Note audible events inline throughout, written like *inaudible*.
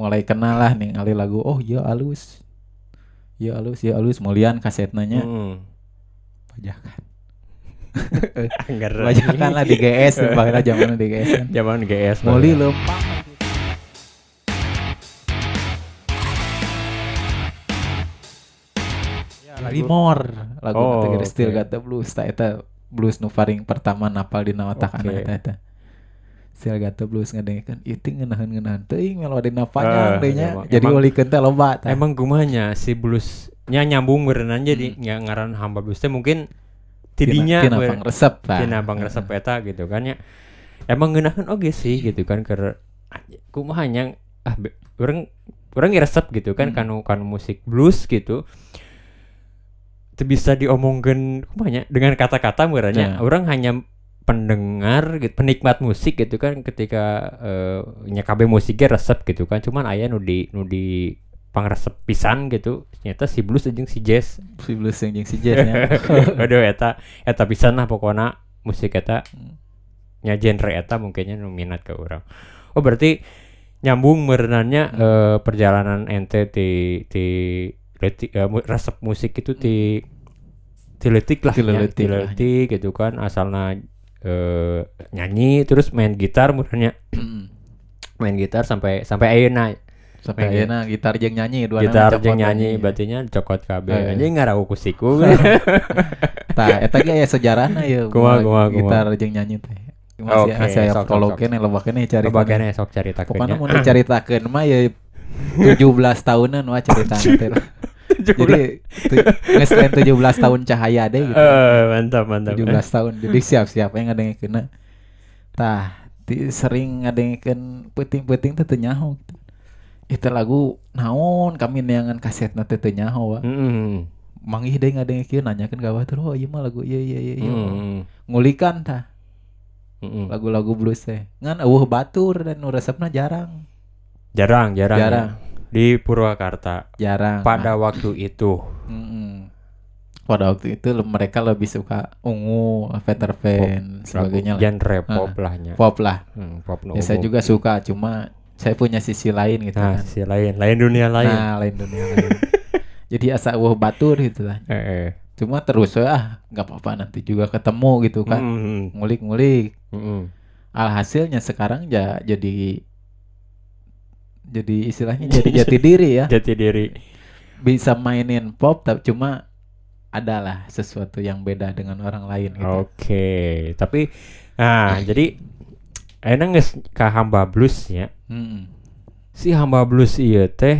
mulai kenal lah nih kali lagu oh iya alus. Iya alus iya alus. Mulian kasetnya. Hmm. pajakan pajakan *laughs* lah di GS bahkan *laughs* zaman di GS kan. Zaman GS. Muli baru. lempang Limor lagu Oh. Got the Blues. Tak eta blues nu paling pertama napal di nama eta eta Got the Blues ngadengekeun itu ngeunaheun-ngeunaheun teuing melodi Ah, panjang deui nya emang- jadi ulikeun teh loba tah. Emang gumanya si bluesnya nyambung berenang jadi Hmm. nggak ngaran hamba blues teh mungkin tidinya tina, tina resep tah. tina bang resep eta gitu kan ya emang ngeunaheun oge sih gitu kan ke kumahanya ah be- orang orang resep gitu kan Hmm. kanu kanu musik blues gitu itu bisa diomongkan kumahanya dengan kata-kata merenya Nah. orang hanya pendengar gitu, penikmat musik gitu kan ketika eh, nya kabeh musiknya resep gitu kan cuman aya nu di nu di pangresep pisan gitu ternyata si blues jeung si jazz si blues yang jeung si jazz nya. *laughs* Aduh eta eta pisan lah pokoknya musik eta Hmm. nya genre eta mungkinnya nu minat ke orang. Oh berarti nyambung merenannya Hmm. eh, perjalanan ente di di leti- eh, mu- resep musik itu di di letik lah Ti nya, leutik ti lah. leutik gitu kan asalna eh, nyanyi terus main gitar murahnya. Main gitar sampai sampai ayeuna sampai ayeuna gitar jeung nyanyi dua gitar jeung nyanyi berarti nya cokot kabeh. Eh. anjing ngarawu ku siku tah *laughs* *laughs* eta ge aya sejarahna ya Kumaha, kumaha, kumaha. gitar jeung nyanyi teh. Masih aya sok, sok, prologkeun loba keneh cari Kebagiannya sok cerita pokoknya mau diceritakeun mah ya 17 tahunan wah ceritanya teh jadi tu- geus lain 17 tahun cahaya deh gitu Eh, mantap mantap 17 tahun jadi siap-siap yang ngadengekeun tah ti sering ngadengekeun peuting-peuting teh teu nyaho gitu. Itu lagu naon kami neangan kasetna teh nyaho wa. Mm, Manggih deui ngadengekeun nanyakeun ka batur oh ieu mah lagu ieu ieu ieu. mm, Ngulikan tah mm. lagu-lagu blues teh. Ngan eueuh batur dan nu resepna jarang. jarang jarang ya. Di Purwakarta Jarang. pada waktu itu Mm-mm. Pada waktu itu mereka lebih suka ungu, Peter Pan, sebagainya lah. genre pop lahnya Pop lah. Hmm, pop no Ya, saya juga suka, cuma saya punya sisi lain gitu nah kan. si lain lain dunia lain Nah, lain dunia lain. *laughs* Jadi asa wah batur gitu lah. eh, eh. Cuma terus ah nggak apa-apa nanti juga ketemu gitu kan. Mm, Ngulik-ngulik. mm, mm. Alhasilnya sekarang ya jadi jadi istilahnya jadi *laughs* jati diri ya. jati diri Bisa mainin pop tapi cuma adalah sesuatu yang beda dengan orang lain gitu. oke tapi nah *laughs* jadi enak geus ka hamba blues ya Mm-mm. si hamba blues iya teh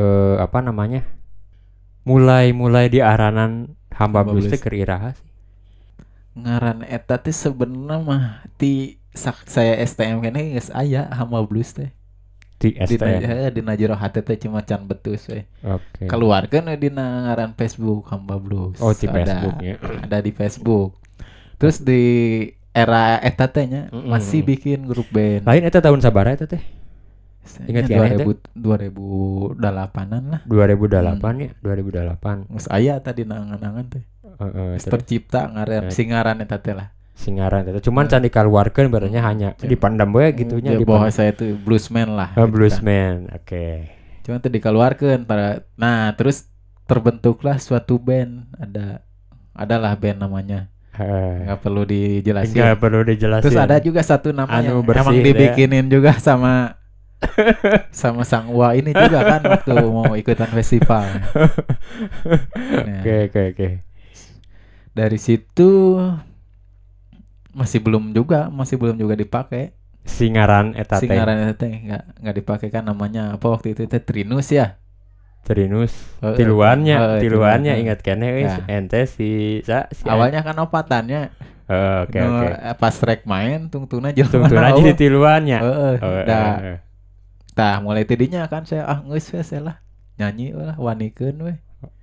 eh apa namanya mulai mulai di aranan hamba, Hamba blues teh blues. iraha sih? Ngaran eta teh sebenarnya mah ti sak saya STM kene geus aya hama blues teh. Di Di STM na- di najero hate teh cuma can betus we. oke Keluarkeun we dina ngaran Facebook hamba blues. oh di Ada- Facebook ya Ada di Facebook. Terus di era eta teh nya Mm-mm. masih bikin grup band. lain eta tahun sabaraha eta teh ingat ya, Nya 2000 2008-an lah. 2008 ya 2008 Geus aya tadi nangan-nangan teh. Heeh, Geus terus tercipta ngaran Eh. singaran eta teh lah. Singaran eta cuman can dikeluarkeun barunya hanya Cuma- dipandang bae gitunya Ya, di bahwa saya itu bluesman lah. gitu kan. bluesman oke. Cuma itu dikeluarkan para nah terus terbentuklah suatu band. Ada adalah band namanya. Heeh. nggak perlu dijelasin. Enggak perlu dijelasin. Terus ada juga satu nama Anu yang bersih emang deh. dibikinin juga sama *laughs* sama sang Wa ini juga kan waktu mau ikutan festival. *laughs* Nah, oke oke oke. Dari situ masih belum juga masih belum juga dipakai singaran eta singaran teh nggak nggak dipakai kan namanya apa waktu itu teh Trinus ya Trinus Heeh. tiluannya Heeh, tiluannya tiluan. ingat kene wis Ya. ente si sa si awalnya kan opatannya Heeh, oke Nu, oke eh, pas rek main tungtuna jeung tungtun aja di tiluannya Heeh. Heeh, Da, heeh. tah mulai tidinya kan saya ah geus we saya lah nyanyi lah wanikeun we.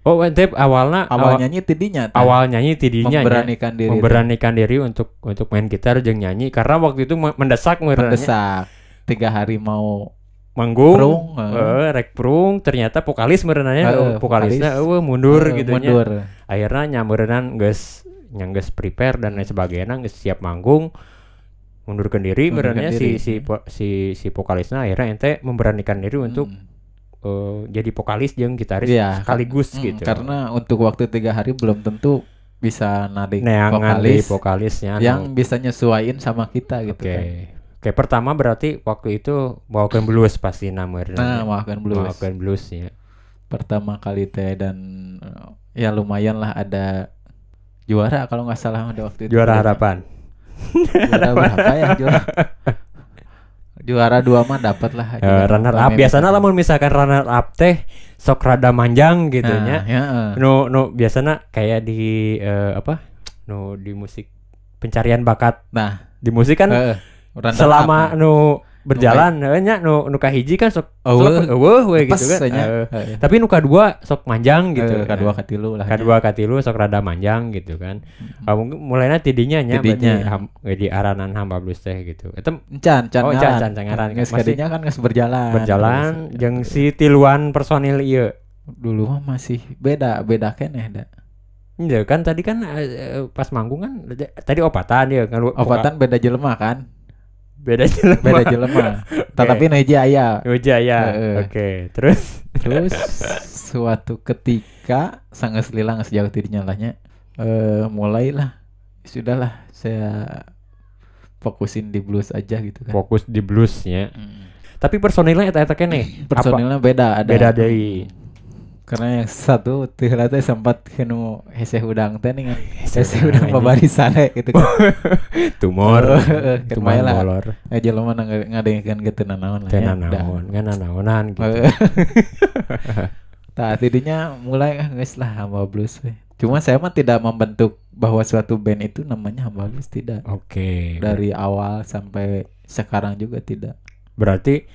Oh ente awalnya Awal awal, nyanyi tidinya tah. awal nyanyi tidinya nya. memberanikan diri memberanikan diri untuk untuk main gitar jeung nyanyi karena waktu itu me- mendesak mendesak mendesak tiga hari mau manggung prung eh, rek prung ternyata vokalis merenanya Heeh, vokalisnya vokalis. eueuh mundur Heeh, gitu nya mundur. akhirnya nyameurenan geus yang geus prepare dan lain sebagainya geus siap manggung mundurkan diri berarti si si ya. si si vokalisnya akhirnya ente memberanikan diri untuk Hmm. Eh, jadi vokalis jeung gitaris Iya, sekaligus Hmm, gitu Karena untuk waktu tiga hari belum tentu bisa neangan di vokalis vokalisnya yang bisa nyesuaiin sama kita gitu Oke. kan. Oke, pertama berarti waktu itu bawakan blues pasti namanya. Nah, maafkan blues. Bawakan blues ya. Pertama kali teh dan eh, ya lumayan lah ada juara kalau nggak salah pada waktu itu. Juara harapan. Juara berapa ya juara? *laughs* juara dua mah dapat lah. Eh, juara runner up biasanya lamun misalkan runner up teh sok rada manjang gitu nya. ya, eh. Nu nu biasanya kayak di eh, apa? Nu di musik pencarian bakat. Nah, Di musik kan runner selama up, nu berjalan eh, nya nu nu kahiji kan sok Eueuh. we gitu kan. Eh, Eh, tapi nu kadua sok manjang gitu. eh, kedua Nah, katilu lah. kadua katilu sok rada manjang gitu kan. Ah, mungkin mulainya tidinya nya berarti ham- di aranan hamba blues teh gitu. Itu Can, can Oh, ngaran. can, can, can ngaran. Geus kadinya kan geus berjalan. berjalan jeung si tiluan personil ieu. dulu mah masih beda, beda keneh da. Iya kan tadi kan eh, eh, pas manggung kan tadi opatan ya kan Obatan beda jelema kan? Beda jelema. Beda jelema. *laughs* Tetapi nu hiji aya. Uja ya. Heeh. Oke, terus Terus suatu ketika sangat selilang sejauh tidinya lahnya eh mulailah sudahlah saya fokusin di blues aja gitu kan. fokus di bluesnya. Mm. Tapi personilnya eta eta keneh. Apa? Personilnya beda ada. Beda deui. Karena yang satu teh sempat kenu hese udang teh nih kan. *laughs* Hese udang, pabarisan *laughs* gitu kan. *laughs* Tumor. Kan Tumor molor. Eh jelema nang ngadengkeun gitu nanaon lah Teu ya. naon, ngan naonan gitu. Tah tidinya mulai ah, geus lah hamba blues. Cuma saya mah tidak membentuk bahwa suatu band itu namanya hamba blues tidak. Oke. Dari awal sampai sekarang juga tidak. Berarti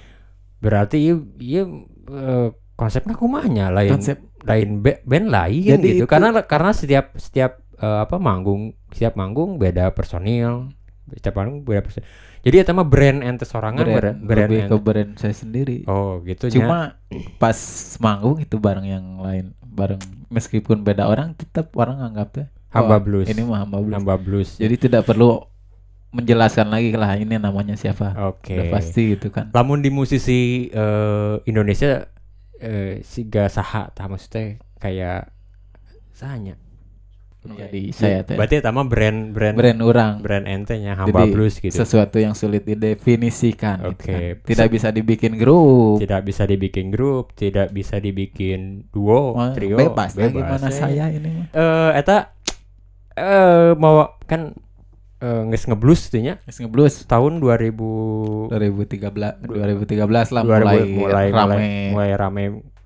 berarti ieu ieu eh, konsepnya kumanya lain Konsep lain ba- band lain Jadi gitu itu- karena karena setiap setiap eh, apa manggung setiap manggung beda personil setiap manggung beda personil jadi itu mah brand ente sorangan brand, brand, brand lebih ke brand saya sendiri. oh gitu. Cuma pas manggung itu bareng yang lain, bareng meskipun beda orang tetap orang anggapnya Hamba "Oh, Blues." Ini mah hamba blues. nambah blues Jadi tidak perlu menjelaskan lagi lah ini namanya siapa. oke Udah pasti gitu kan. lamun di musisi eh, Indonesia eh, siga saha tah maksudnya kayak sahanya Jadi saya teh berarti sama brand brand brand orang. brand ente nya hamba Jadi, blues gitu Sesuatu yang sulit didefinisikan. gitu Oke. kan. Tidak bisa dibikin grup. tidak bisa dibikin grup tidak bisa dibikin duo Wah, trio bebas, lah gimana ya. saya ini eh eta eh mau kan eh nges ngeblues tuh nya Geus ngeblues tahun 2000 2013 2013 lah 2000 mulai, mulai rame. mulai mulai rame.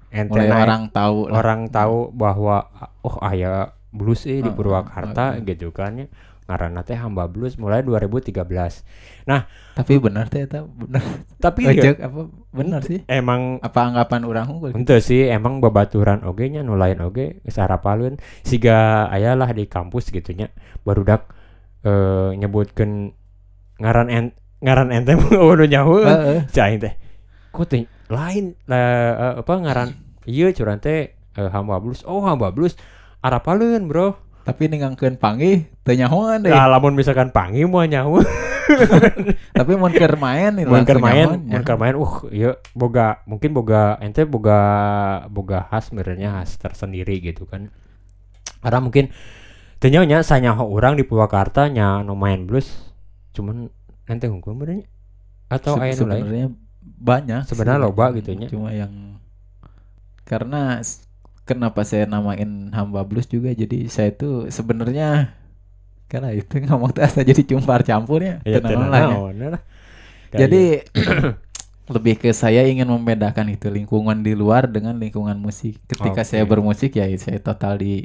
Ente mulai orang tahu lah. orang tahu bahwa oh aya blues eh di Heeh, Purwakarta heeh. gitu kan ya. Ngaranna teh hamba blues mulai 2013 tapi benar teh eta benar. Tapi ya, ojek apa benar sih. Emang apa anggapan orang unggul Ente sih emang babaturan oge nya nu lain oge geus harapalun siga aya lah di kampus gitu nya barudak eh nyebutkeun ngaran en ngaran ente mah *laughs* nu nyaho Heeh. cai teh. Kok teh lain lah eh, apa ngaran. Ieu curang teh. Eh, hamba blues oh hamba blues harapalun bro. Tapi ningangkeun panggih teu nyahoan deh. Nah, lamun misalkan pangi mau nyaho *laughs* tapi mun keur main nih mun keur main mun keur main uh ieu boga mungkin boga ente boga boga khas sebenarnya khas tersendiri gitu kan. Karena mungkin tanya nya sanyaho orang di Purwakarta nya no main blues cuman ente hukum benernya atau Se- sebenarnya banyak. Sebenarnya loba gitu nya. cuma yang karena kenapa saya namain hamba blues juga jadi saya tuh sebenarnya karena itu *laughs* ngomong asa jadi cumpar campurnya ya tenang lah ya. jadi *clears throat* lebih ke saya ingin membedakan itu lingkungan di luar dengan lingkungan musik ketika Oke. saya bermusik ya saya total di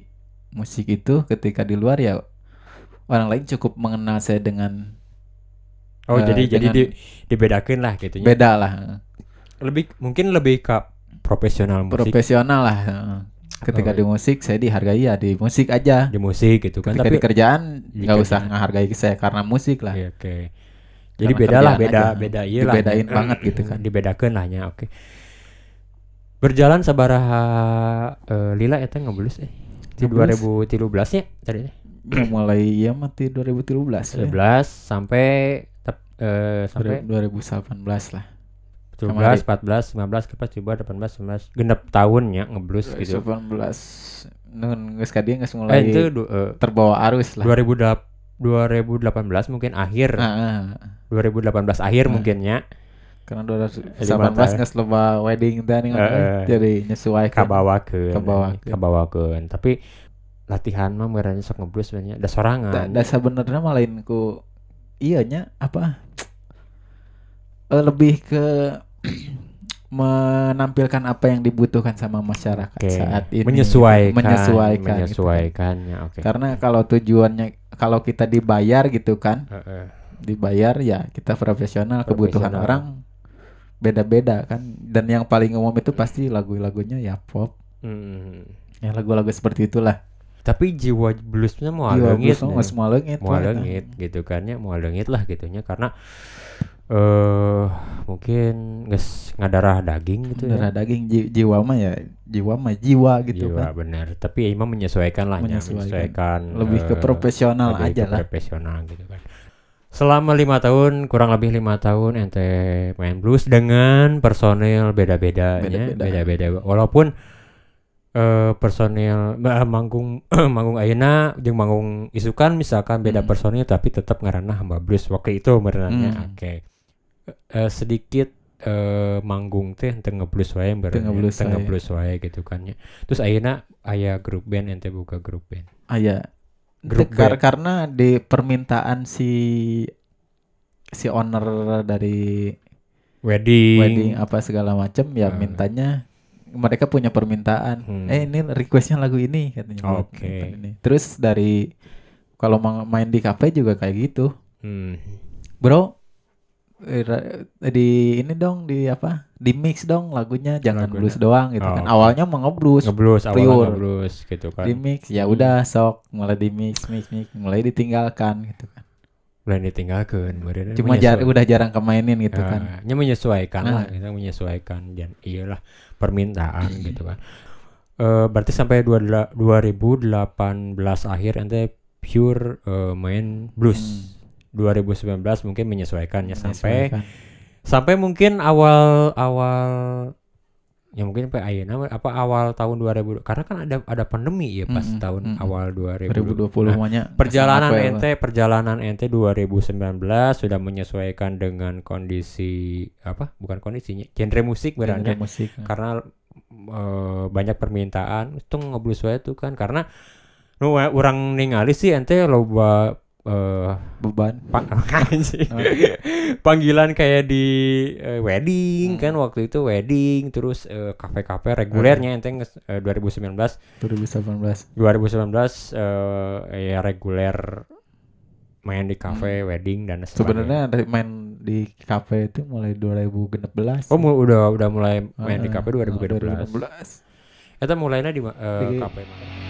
musik itu ketika di luar ya orang lain cukup mengenal saya dengan oh eh, jadi jadi di, dibedakin lah gitu beda lah. Lebih mungkin lebih ke profesional musik. Profesional lah. Ketika Oh, di musik saya dihargai ya di musik aja. Di musik gitu kan ketika tapi di kerjaan nggak usah menghargai saya karena musik lah. Iya, oke. Jadi Karena beda lah beda aja. beda iya lah. Dibedain nya. banget gitu kan. dibedakan lah nya oke. Berjalan sabaraha eh, lila eta ngeblues eh di Ngeblues? 2013 nya tadi teh Ya, mulai ya mati 2013 ya. 11 sampai tep- eh sampai 2018 lah 17, 14, 15, ke pas coba 18, 19 genep tahun ya ngeblues gitu. 2018 nun geus ka dieu geus Eh mulai itu eh, terbawa arus lah 2008 2018 mungkin akhir Ah, ah. 2018 akhir Ah. mungkin ya karena Lima 2018 tahun. geus loba wedding teh nih Eh, eh. jadi nyesuaikan kabawakeun Kabawakeun. kabawakeun tapi latihan mah merenya sok ngeblues sebenarnya da da, sorangan da sebenarnya mah lain ku iya nya apa Eh, lebih ke *clears throat* menampilkan apa yang dibutuhkan sama masyarakat Oke. saat ini menyesuaikan menyesuaikan gitu kan. menyesuaikannya oke karena kalau tujuannya kalau kita dibayar gitu kan Heeh. dibayar ya kita profesional kebutuhan Profesional. orang beda-beda kan. Dan yang paling umum itu pasti lagu-lagunya ya pop. Hmm. ya lagu-lagu seperti itulah. Tapi jiwa bluesnya mau Jiwa leungit blues mah semua leungit mau Pak. leungit gitu kan ya mau leungit lah gitunya. Karena eh mungkin geus ngadarah daging gitu darah ya daging ji- jiwa mah ya jiwa mah jiwa gitu jiwa kan. benar tapi ya emang menyesuaikan lah ya, Menyesuaikan. menyesuaikan lebih ke eh, profesional lebih aja ke lah. profesional gitu kan selama lima tahun kurang lebih lima tahun ente main blues dengan personil beda-bedanya Beda-beda. beda-beda walaupun eh personil bah, manggung *clears throat* manggung ayeuna jeung manggung isukan misalkan beda Hmm. personil tapi tetap ngaranna hamba blues waktu itu berenangnya Hmm. oke Eh, sedikit eh, manggung teh teu ngeblues wae berenangnya ngeblues teu wae. ngeblues wae gitu kan ya terus ayeuna aya grup band ente buka grup band ah ya Grup karena di permintaan si si owner dari wedding, wedding apa segala macam ya Hmm. mintanya mereka punya permintaan Hmm. eh ini requestnya lagu ini katanya Oke. ini. terus dari kalau mau main di kafe juga kayak gitu Hmm. bro di ini dong di apa? Di mix dong lagunya jangan Lagunya. blues doang gitu Oh, kan oke. awalnya mau ngeblues ngeblues awalnya ngeblues gitu kan. Di mix ya Hmm. udah sok mulai di mix mix mix mulai ditinggalkan gitu kan. Mulai ditinggalkan kemudian cuma jar udah jarang kemainin gitu kan. nya Ah, menyesuaikan lah Nah. kita menyesuaikan dan iyalah permintaan gitu kan. Eh berarti sampai dua 2018 akhir ente pure eh, main blues 2019 mungkin menyesuaikannya. Sampai sampai mungkin awal awal ya mungkin sampai ayeuna apa awal tahun 2000 karena kan ada ada pandemi ya pas Mm-mm, tahun mm-mm. awal 2020 2020 Nah, perjalanan apa ya, ente perjalanan ente 2019 sudah menyesuaikan dengan kondisi apa bukan kondisinya genre musik berarti musik karena eh, banyak permintaan itu ngeblues wae tuh kan. Karena nu urang ningali sih ente loba eh beban pa- *laughs* anjing. Oh. panggilan kayak di eh, wedding Hmm. kan waktu itu wedding terus eh, kafe-kafe regulernya ente nges- eh, 2019 2018 2019 eh ya reguler main di kafe wedding dan sebenarnya dari main di kafe itu mulai 2016 Oh mu- udah udah mulai main di Ah, kafe 2016. 2016. Eta mulainya di Di- kafe mana?